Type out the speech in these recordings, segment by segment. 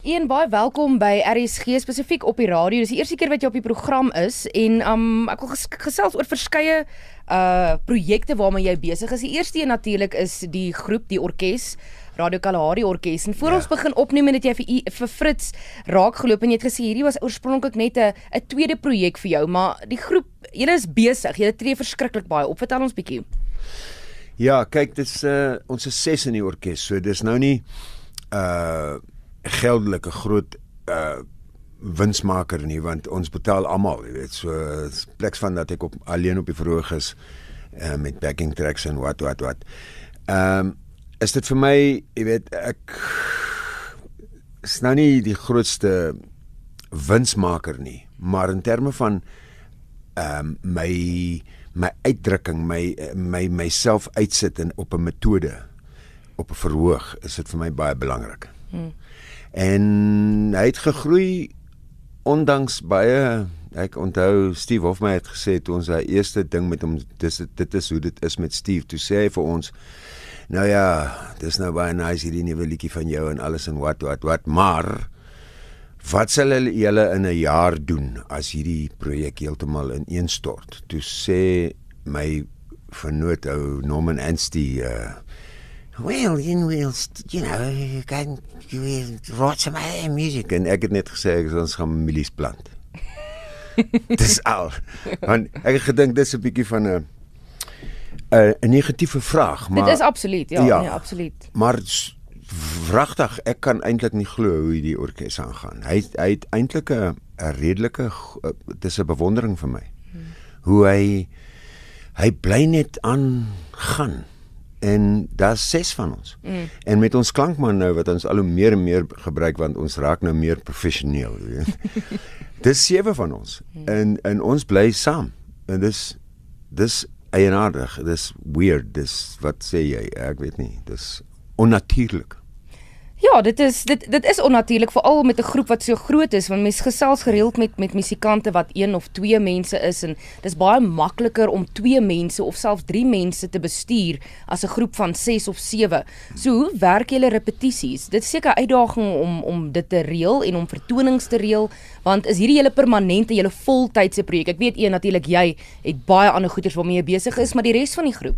Een baie welkom by RSG spesifiek op die radio. Dis die eerste keer wat jy op die program is en um ek wil ges gesels oor verskeie uh projekte waarmee jy besig is. Die eerste een natuurlik is die groep, die orkes, Radio Kalahari Orkes. En voor ja. ons begin opneem en dit jy vir vir Fritz raak geloop en jy het gesê hierdie was oorspronklik net 'n 'n tweede projek vir jou, maar die groep, julle is besig. Julle tree verskriklik baie op. Vertel ons bietjie. Ja, kyk, dis uh ons is ses in die orkes. So dis nou nie uh geldelike groot uh winsmaker nie want ons betaal almal, jy weet, so pleks van dat ek op alleen op die verhoog is uh, met backing tracks en wat wat wat. Ehm um, is dit vir my, jy weet, ek is nou nie die grootste winsmaker nie, maar in terme van ehm um, my my uitdrukking, my my myself uitsit in op 'n metode op 'n verhoog, is dit vir my baie belangrik. Hmm. En hy het gegroei ondanks baie ek onthou Steve Hofmeyer het gesê toe ons sy eerste ding met hom dis dit is hoe dit is met Steve. Toe sê hy vir ons nou ja dis nou baie nice hierdie nuwe liedjie van jou en alles en wat wat wat maar wat sal julle in 'n jaar doen as hierdie projek heeltemal ineenstort toe sê my vernoot ou Norman Anstey uh, well, you know, you know, you can you write some other music en ek het net gesê ek ons gaan milies plant. dis al. Want ek het gedink dis 'n bietjie van 'n 'n negatiewe vraag, maar Dit is absoluut, ja, ja nee, absoluut. Maar wragtig, ek kan eintlik nie glo hoe die orkes aangaan. Hy hy het eintlik 'n 'n redelike dis 'n bewondering vir my. Hmm. Hoe hy hy bly net aan gaan en daar's ses van ons. Mm. En met ons klankman nou wat ons al hoe meer en meer gebruik want ons raak nou meer professioneel, weet. dis sewe van ons. Mm. En en ons bly saam. En dis dis eienaardig. Dis weird. Dis wat sê jy? Ek weet nie. Dis onnatuurlik. Ja, dit is dit dit is onnatuurlik veral met 'n groep wat so groot is want mense gesels gereeld met met musikante wat een of twee mense is en dis baie makliker om twee mense of selfs drie mense te bestuur as 'n groep van 6 of 7. So hoe werk julle repetisies? Dit is seker 'n uitdaging om om dit te reël en om vertonings te reël want is hierdie julle permanente julle voltydse projek. Ek weet een natuurlik jy het baie ander goeders waarmee jy besig is, maar die res van die groep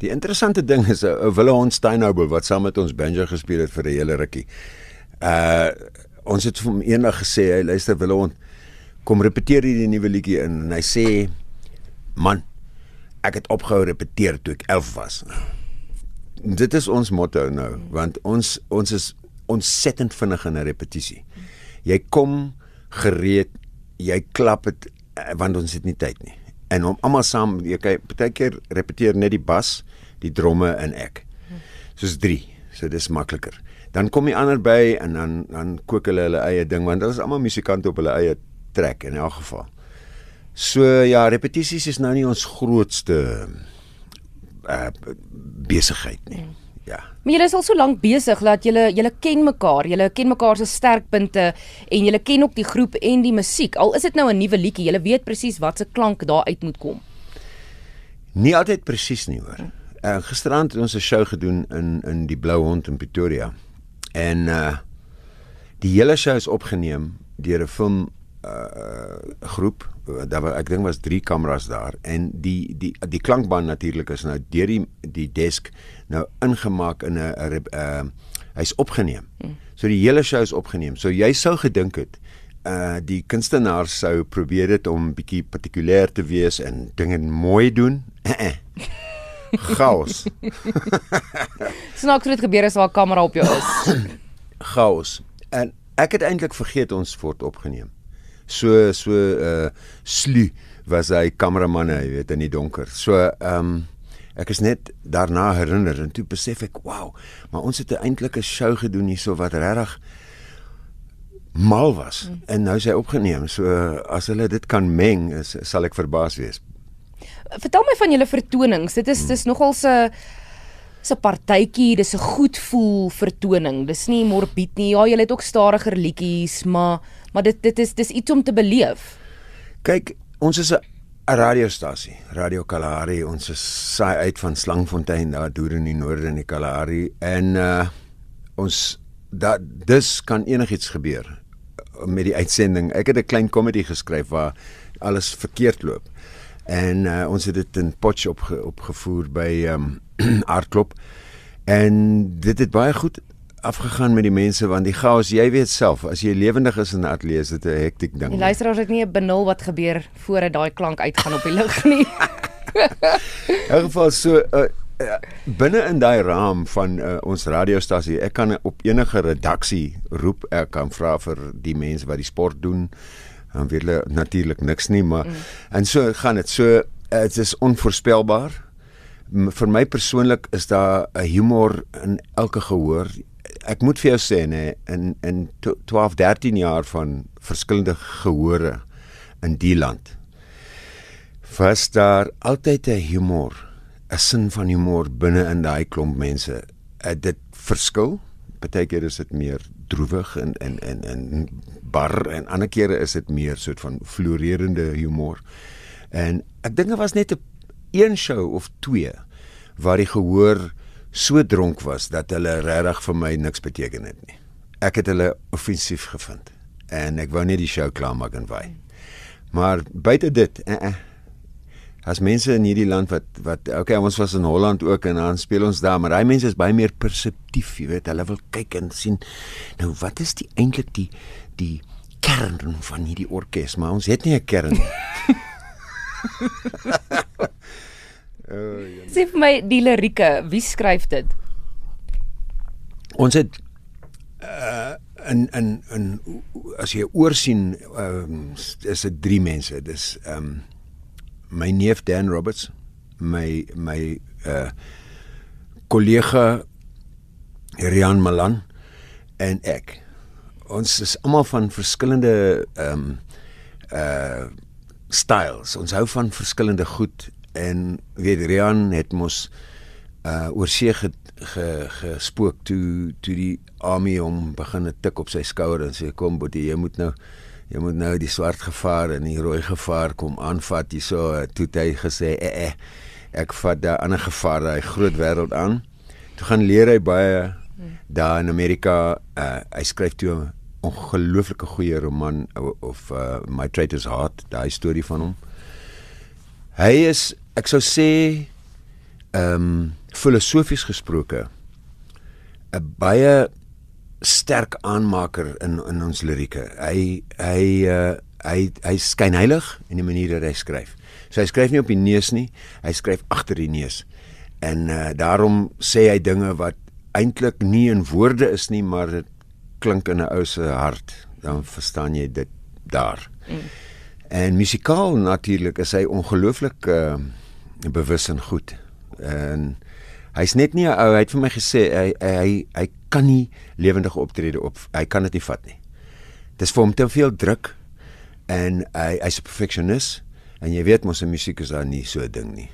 Die interessante ding is 'n uh, eh, Wille Hond Steinhouber wat saam met ons banjo gespeel het vir 'n hele rukkie. Uh ons het hom eendag gesê, hy luister Wille Hond kom repeteer hierdie nuwe liedjie in en hy sê man ek het opgehou repeteer toe ek 11 was. Dit is ons motto nou want ons ons is ontsettend vinnig in 'n repetisie. Jy kom gereed, jy klap dit eh, want ons het nie tyd nie en om almal saam jy kyk baie keer repeteer net die bas, die dromme en ek. Soos 3. So dis makliker. Dan kom die ander by en dan dan kook hulle hulle eie ding want hulle is almal musikante op hulle eie trek in elk geval. So ja, repetisies is nou nie ons grootste uh besigheid nie. Mm. Ja. Maar julle is al so lank besig dat julle julle ken mekaar, julle ken mekaar se sterkpunte en julle ken ook die groep en die musiek. Al is dit nou 'n nuwe liedjie, julle weet presies wat se klank daar uit moet kom. Nie altyd presies nie hoor. Uh, Gisteraand het ons 'n show gedoen in in die Blou Hond in Pretoria. En uh die hele show is opgeneem deur 'n film uh groep daar was ek dink was 3 kameras daar en die die die klankband natuurlik is nou deur die die desk nou ingemaak in 'n uh hy's opgeneem. Hmm. So die hele show is opgeneem. So jy sou gedink het uh die kunstenaar sou probeer dit om bietjie partikulêr te wees en dinge mooi doen. Chaos. Snaaks het gebeur as daar 'n kamera op jou is. Chaos. En ek het eintlik vergeet ons word opgeneem so so uh slu was hy kameraman hy weet in die donker. So ehm um, ek is net daarna herinner en toe besef ek wow, maar ons het eintlik 'n show gedoen hierso wat regtig mal was mm. en nou is hy opgeneem. So as hulle dit kan meng, is, sal ek verbaas wees. Vertel my van julle vertonings. Dit is mm. dis nogal se se partytjie, dis 'n goed voel vertoning. Dis nie morbied nie. Ja, julle het ook stadiger liedjies, maar maar dit dit is dis iets om te beleef. Kyk, ons is 'n radiostasie, Radio Kalahari. Ons is saai uit van Slangfontein daar deur in die noorde in die Kalahari en uh ons dat dus kan enigiets gebeur uh, met die uitsending. Ek het 'n klein komedie geskryf waar alles verkeerd loop. En uh, ons het dit in Potch opge, opgevoer by ehm um, Aardklop. En dit het baie goed afgegaan met die mense want die chaos, jy weet self, as jy lewendig is in 'n ateljee, is dit 'n hektiek ding. Die luisteraars het nie 'n benul wat gebeur voordat daai klank uitgaan op die lug nie. in geval so uh, uh, binne in daai raam van uh, ons radiostasie, ek kan op enige redaksie roep, ek kan vra vir die mense wat die sport doen. Dan weet hulle natuurlik niks nie, maar mm. en so gaan dit. So dit is onvoorspelbaar. Vir my persoonlik is daar 'n humor in elke gehoor ek moet vir jou sê nê in in 12 13 jaar van verskillende gehore in die land was daar altyd 'n humor 'n sin van humor binne in daai klomp mense uh, dit verskil partykeer is dit meer droewig en en en en bar en ander kere is dit meer soort van florerende humor en ek dink dit was net 'n een show of twee waar die gehoor so dronk was dat hulle regtig vir my niks beteken het nie. Ek het hulle offensief gevind en ek wou net die show klaarmaak en wy. Maar buite dit, eh, eh, as mense in hierdie land wat wat okay, ons was in Holland ook en dan speel ons daar, maar daai mense is baie meer perseptief, jy weet, hulle wil kyk en sien nou wat is die eintlik die die kern van hierdie orkes, maar ons het nie 'n kern nie. Uh, Sê vir my die lirieke, wie skryf dit? Ons het uh in in in as jy oorsien ehm um, is dit drie mense. Dis ehm um, my neef Dan Roberts, my my uh kollega Rian Malan en ek. Ons is almal van verskillende ehm um, uh styles. Ons hou van verskillende goed en weet Rian het mos uh oor see ge, ge, gespook toe toe die army hom begin tik op sy skouer en sê kom boetie jy moet nou jy moet nou die swart gevaar en die rooi gevaar kom aanvat hierso toe hy gesê eh, eh ek vat daai ander gevaar daai groot wêreld aan toe gaan leer hy baie daar in Amerika uh hy skryf toe ongelooflike goeie roman of uh My Traitor's Heart daai storie van hom hy is ek sou sê ehm um, filosofies gesproke 'n baie sterk aanmaker in in ons lirieke. Hy hy uh, hy hy skyn heilig in die manier wat hy skryf. So hy skryf nie op die neus nie, hy skryf agter die neus. En uh, daarom sê hy dinge wat eintlik nie in woorde is nie, maar dit klink in 'n ou se hart. Dan verstaan jy dit daar. Mm. En musikaal natuurlik is hy ongelooflik uh, bewus en goed. En hy's net nie 'n ou, hy het vir my gesê hy hy hy kan nie lewendig optrede op. Hy kan dit nie vat nie. Dis vir hom te veel druk en hy hy's 'n perfeksionis en jy weet mos in musiek is daar nie so 'n ding nie.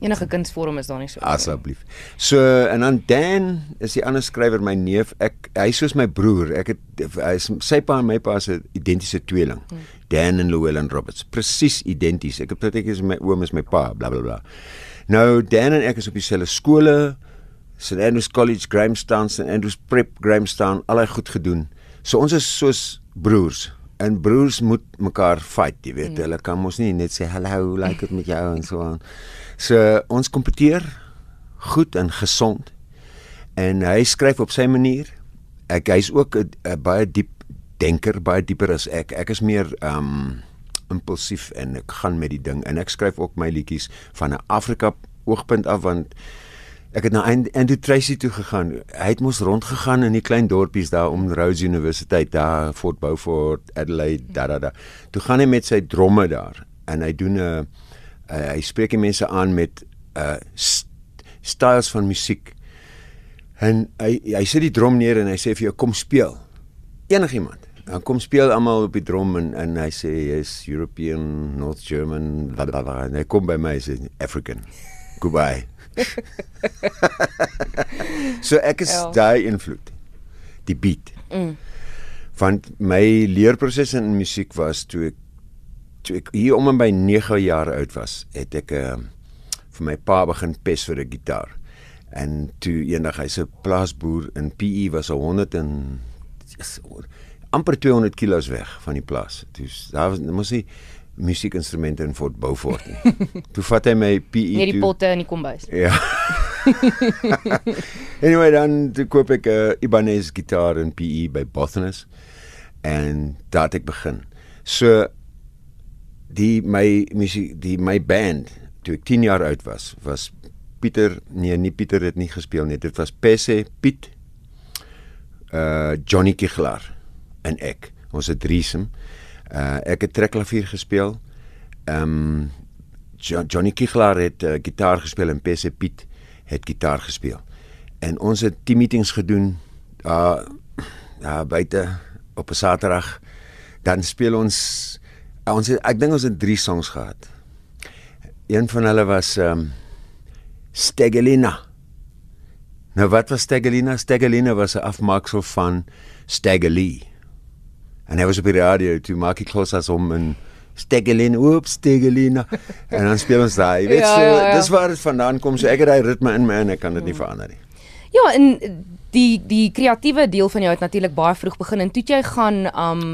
Enige kunsvorm is daar nie so. Asseblief. So en dan Dan is die ander skrywer my neef. Ek hy soos my broer. Ek het hy is sy pa en my pa se identiese tweeling. Hmm. Dan en Llewellyn Roberts. Presies identies. Ek het dit ek is my oom is my pa, bla bla bla. Nou Dan en ek is op dieselfde skole. St Andrews College, Grahamstown, St Andrews Prep, Grahamstown, allei goed gedoen. So ons is soos broers. En broers moet mekaar fight, jy weet. Mm. Hulle kan mos nie net sê hallo, like dit met jou en so aan. So ons kompeteer goed en gesond. En hy skryf op sy manier. Ek hy's ook 'n baie diep denker baie dieper as ek. Ek is meer um impulsief en ek gaan met die ding en ek skryf ook my liedjies van 'n Afrika oogpunt af want ek het na Andrew Tracy toe gegaan. Hy het mos rondgegaan in die klein dorpies daar om Rhodes Universiteit daar Fort Beaufort, Adelaide, da da da. Toe gaan hy met sy dromme daar en hy doen 'n uh, uh, hy spreek die mense aan met 'n uh, st styles van musiek. En hy hy sit die drom neer en hy sê vir jou kom speel. Enigiemand dan kom speel almal op die drum en en hy sê hy's European, North German, bla bla. En hy kom by my sê African. Goodbye. so ek is ja. daai invloed. Die beat. Mm. Want my leerproses in musiek was toe ek toe ek hier om en by 9 jaar oud was, het ek uh, vir my pa begin pes vir 'n gitaar. En toe eendag hy's 'n plaasboer in PE was 'n 100 en yes, amper 200 km weg van die plaas. Toe daar was mos nie musiekinstrumente in Fort Beaufort nie. toe vat hy my PE Net die potte in die kombuis. Ja. anyway, dan toe koop ek 'n uh, Ibanez gitaar in PE by Bothanus en daar het ek begin. So die my musiek die my band toe ek 10 jaar oud was was Pieter nee nie Pieter het nie gespeel nie dit was Pesse Piet uh Johnny Kiglar en ek ons het driesem uh ek het trekklavier gespeel ehm um, jo Johnny Kiglar het uh, gitaar gespeel en Pesse Piet het gitaar gespeel en ons het team meetings gedoen daar uh, daar buite op 'n Saterdag dan speel ons uh, ons het, ek dink ons het 3 songs gehad een van hulle was ehm um, Stegelina. Nou wat was Stegelina? Stegelina was 'n afmaksel van Stegeli. En hy was op die radio toe maak ek klos as om in Stegelin, oeps, Stegelina. en dan speel ons daai. Jy weet Ja, so, ja, ja. dis waar dit vandaan kom. So ek het daai ritme in my en ek kan dit nie verander nie. Ja, en die die kreatiewe deel van jou het natuurlik baie vroeg begin en toe jy gaan um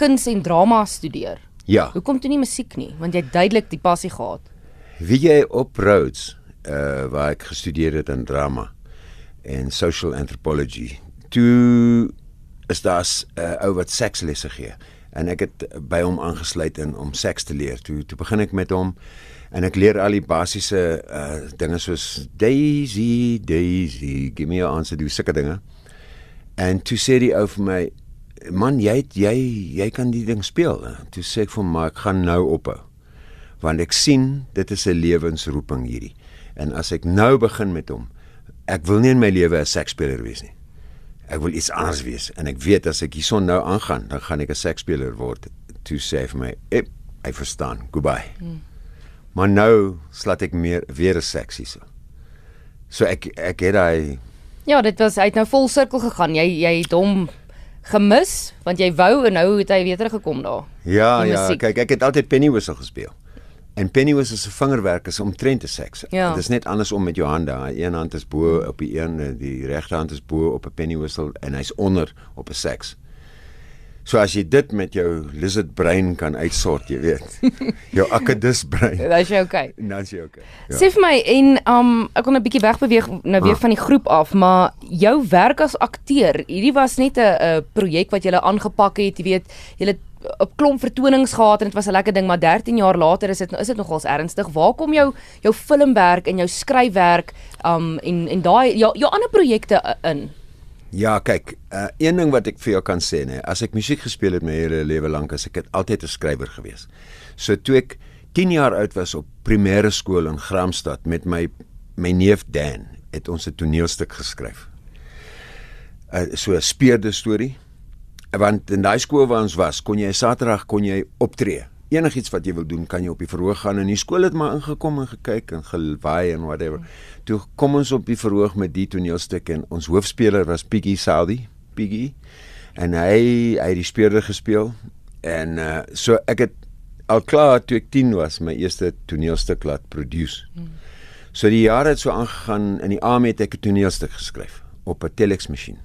kuns en drama studeer. Ja. Hoekom toe nie musiek nie? Want jy het duidelik die passie gehad. Wie jy op Rhodes uh waar ek gestudeer het in drama en social anthropology. Toe is daar 'n uh, ou wat sekslesse gee en ek het by hom aangesluit in om seks te leer. Toe toe begin ek met hom en ek leer al die basiese uh dinge soos Daisy, Daisy, give me a answer, do sulke dinge. En toe sê die ou vir my, "Man, jy het- jy jy kan die ding speel." Toe sê ek vir hom, "Maar ek gaan nou ophou." want ek sien dit is 'n lewensroeping hierdie. En as ek nou begin met hom, ek wil nie in my lewe 'n seksspeler wees nie. Ek wil iets anders wees en ek weet as ek hierson nou aangaan, dan gaan ek 'n seksspeler word. Toe sê hy vir my, "Ep, hy verstaan. Goodbye." Hmm. Maar nou slat ek meer weer 'n seksie so. So ek ek het daai Ja, dit was hy het nou vol sirkel gegaan. Jy jy het hom gemis want jy wou en nou het hy weer teruggekom daar. Ja, ja, kyk, ek het altyd pennywhistle gespeel. En pennywhistle se vingerwerk is omtrent te seks. Ja. Dit is net andersom met jou hande. Een hand is bo op die een, die regte hand is bo op 'n pennywhistle en hy's onder op 'n seks. So as jy dit met jou lizard brein kan uitsort, jy weet. jou akkedus brein. Dit is jy okay. Dan is jy okay. Ja. Sê vir my en um ek kon 'n bietjie wegbeweeg nou weer Ah. van die groep af, maar jou werk as akteur, hierdie was net 'n 'n projek wat jy aangepak het, jy weet, jy het 'n klomp vertonings gehad en dit was 'n lekker ding, maar 13 jaar later is dit is dit nogals ernstig. Waar kom jou jou filmwerk en jou skryfwerk um en en daai jou jou ander projekte uh, in? Ja, kyk, uh, een ding wat ek vir jou kan sê, nê, as ek musiek gespeel het my hele lewe lank, as ek het altyd 'n skrywer gewees. So toe ek 10 jaar oud was op primêre skool in Gramstad met my my neef Dan, het ons 'n toneelstuk geskryf. Uh, so 'n speurde storie. Want in daai skool waar ons was, kon jy Saterdag kon jy optree. Enigiets wat jy wil doen, kan jy op die verhoog gaan en die skool het maar ingekom en gekyk en gewaai en whatever. Toe kom ons op die verhoog met die toneelstuk en ons hoofspeler was Piggy Saudi, Piggy. En hy hy het die speurder gespeel en uh so ek het al klaar toe ek 10 was my eerste toneelstuk laat produce. So die jare het so aangegaan in die AM het ek 'n toneelstuk geskryf op 'n telex masjien.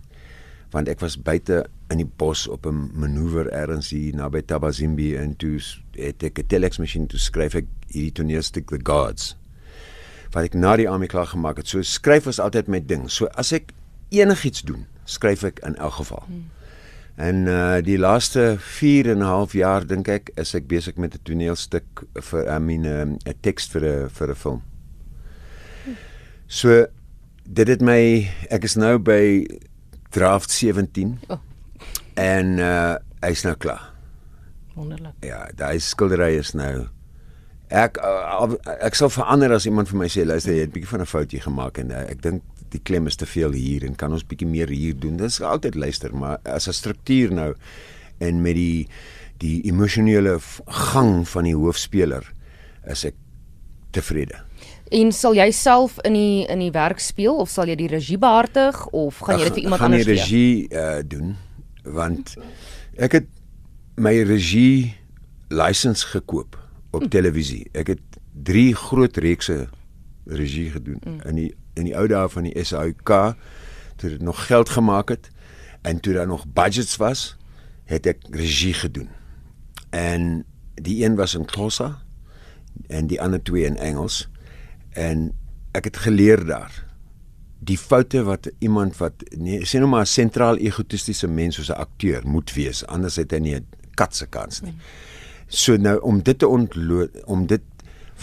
Want ek was buite in die bos op 'n manoeuvre ergens hier naby Tabazimbi en toe het ek 'n telex masjien toe skryf ek hierdie toneelstuk The Gods. Wat ek na die AM klaar gemaak het. So skryf was altyd my ding. So as ek enigiets doen, skryf ek in elk geval. Hmm. En uh die laaste 4 en 'n half jaar dink ek is ek besig met 'n toneelstuk vir I mean 'n um, teks vir 'n vir 'n film. So dit het my ek is nou by draft 17 Oh. en uh hy's nou klaar. Wonderlik. Ja, daai skildery is nou ek uh, ek sal verander as iemand vir my sê luister jy het 'n bietjie van 'n foutjie gemaak en uh, ek dink die klem is te veel hier en kan ons bietjie meer hier doen. Dis altyd luister, maar as 'n struktuur nou en met die die emosionele gang van die hoofspeler is ek tevrede. En sal jy self in die in die werk speel of sal jy die regie behartig of gaan jy dit vir iemand gaan anders die gee? regie uh, doen want ek het my regie lisensie gekoop op televisie. Ek het 3 groot reekse regie gedoen mm. in die in die ou dae van die SAUK toe dit nog geld gemaak het en toe daar nog budgets was, het ek regie gedoen. En die een was in Xhosa en die ander twee in Engels en ek het geleer daar die foute wat iemand wat nee, sê nou maar 'n sentraal egotistiese mens soos 'n akteur moet wees anders het hy nie 'n katse kans nie. So nou om dit te ontloop om dit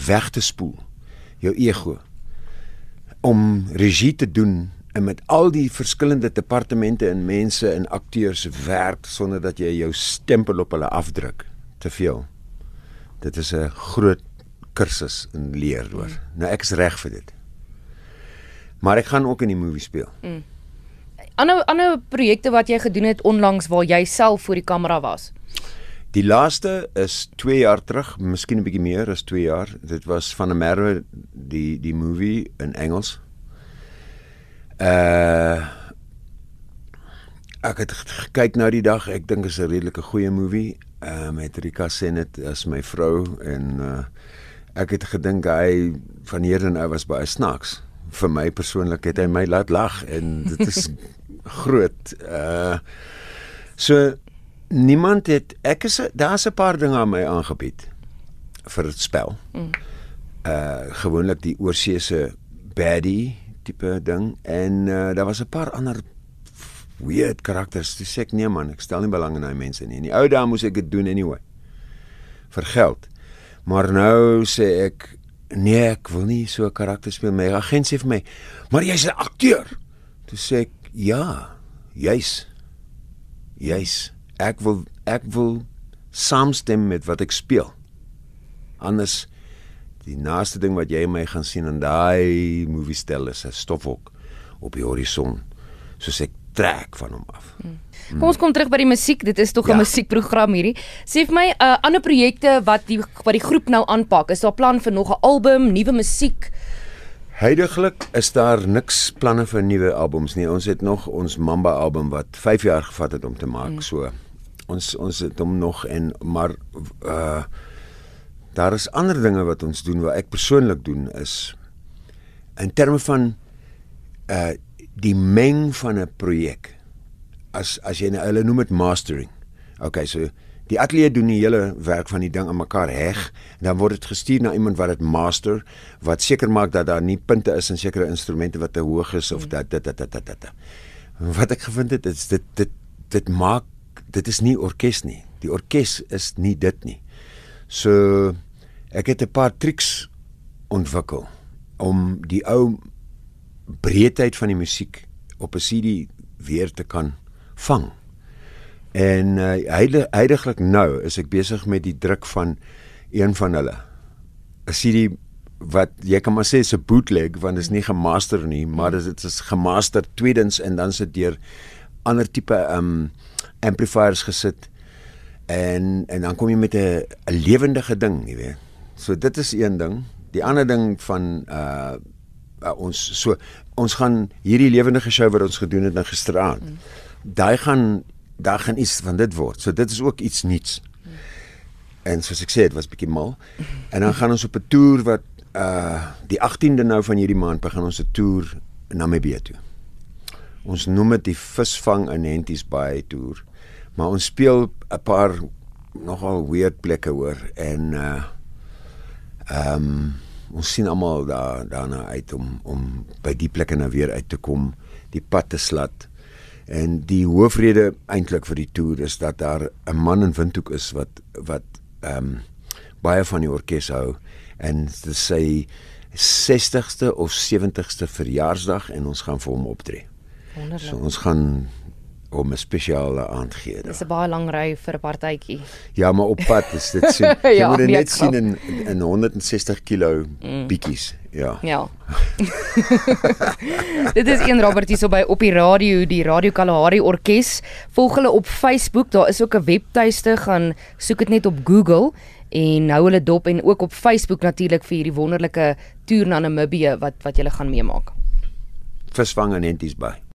weg te spoel jou ego om regie te doen en met al die verskillende departemente en mense en akteurs werk sonder dat jy jou stempel op hulle afdruk te veel. Dit is 'n groot kursus in leer hoor. Mm. Nou ek is reg vir dit. Maar ek gaan ook in die movie speel. Mm. Ander ander projekte wat jy gedoen het onlangs waar jy self voor die kamera was. Die laaste is 2 jaar terug, miskien 'n bietjie meer as 2 jaar. Dit was van 'n Merwe die die movie in Engels. Uh ek het gekyk nou die dag. Ek dink is 'n redelike goeie movie. Uh met Rika Senet as my vrou en uh ek het gedink hy van hier en nou was baie snaaks. Vir my persoonlik het hy my laat lag en dit is groot. Uh so niemand het ek is daar's 'n paar dinge aan my aangebied vir dit spel. Mm. Uh gewoonlik die oorseese baddie tipe ding en uh, daar was 'n paar ander weird karakters. Dis ek nee man, ek stel nie belang in daai mense nie. In die ou dae moes ek dit doen anyway. vir geld. Maar nou sê ek nee, ek wil nie so 'n karakter speel. My agent sê vir my, "Maar jy's 'n akteur." Toe sê ek, "Ja, jy's jy's ek wil ek wil saamstem met wat ek speel. Anders die naaste ding wat jy my gaan sien in daai movie stel is 'n stofwolk op die horison soos ek trek van hom af. Hmm. Kom ons kom terug by die musiek. Dit is tog 'n ja. musiekprogram hierdie. Sê vir my 'n uh, ander projekte wat die wat die groep nou aanpak. Is daar plan vir nog 'n album, nuwe musiek? Heidiglik is daar niks planne vir nuwe albums nie. Ons het nog ons Mamba album wat 5 jaar gevat het om te maak. Hmm. So ons ons het hom nog en maar uh daar is ander dinge wat ons doen wat ek persoonlik doen is in terme van uh die meng van 'n projek as as jy nou hulle noem dit mastering. Okay, so die ateljee doen die hele werk van die ding aan mekaar heg en dan word dit gestuur na iemand wat dit master wat seker maak dat daar nie punte is in sekere instrumente wat te hoog is of dat dit dit dit dit. Wat ek gevind het is dit dit dit maak dit is nie orkes nie. Die orkes is nie dit nie. So ek het 'n paar triks ontwikkel om die ou breedheid van die musiek op 'n CD weer te kan vang. En uh, heidaglik nou is ek besig met die druk van een van hulle. 'n CD wat jy kan maar sê is 'n bootleg want dit is nie gemaster nie, maar dit is gemaster tweedens en dan sit deur ander tipe um amplifiers gesit en en dan kom jy met 'n 'n lewendige ding, jy weet. So dit is een ding. Die ander ding van uh, uh ons so ons gaan hierdie lewendige show wat ons gedoen het nou gisteraand. Mm. Daai gaan daar gaan iets van dit word. So dit is ook iets nuuts. Mm. En soos ek sê, dit was bietjie mal. En dan gaan ons op 'n toer wat uh die 18de nou van hierdie maand begin ons 'n toer na Namibië toe. Ons noem dit die visvang in Henties Bay toer. Maar ons speel 'n paar nogal weird plekke hoor en uh ehm um, ons sien almal daar daarna uit om om by die plekke nou weer uit te kom, die pad te slat. En die hoofrede eintlik vir die toer is dat daar 'n man in Windhoek is wat wat ehm um, baie van die orkes hou en dit sê 60ste of 70ste verjaarsdag en ons gaan vir hom optree. Wonderlik. So ons gaan om 'n spesiale aand gee. Dis 'n baie lang ry vir 'n partytjie. Ja, maar op pad is dit so. Jy ja, moet dit net sien in in 160 kg mm. bietjies. Ja. Ja. dit is een Robert hier so by op die radio, die Radio Kalahari Orkees. Volg hulle op Facebook, daar is ook 'n webtuiste gaan soek dit net op Google en hou hulle dop en ook op Facebook natuurlik vir hierdie wonderlike toer na Namibië wat wat jy gaan meemaak. Visvang en enties by.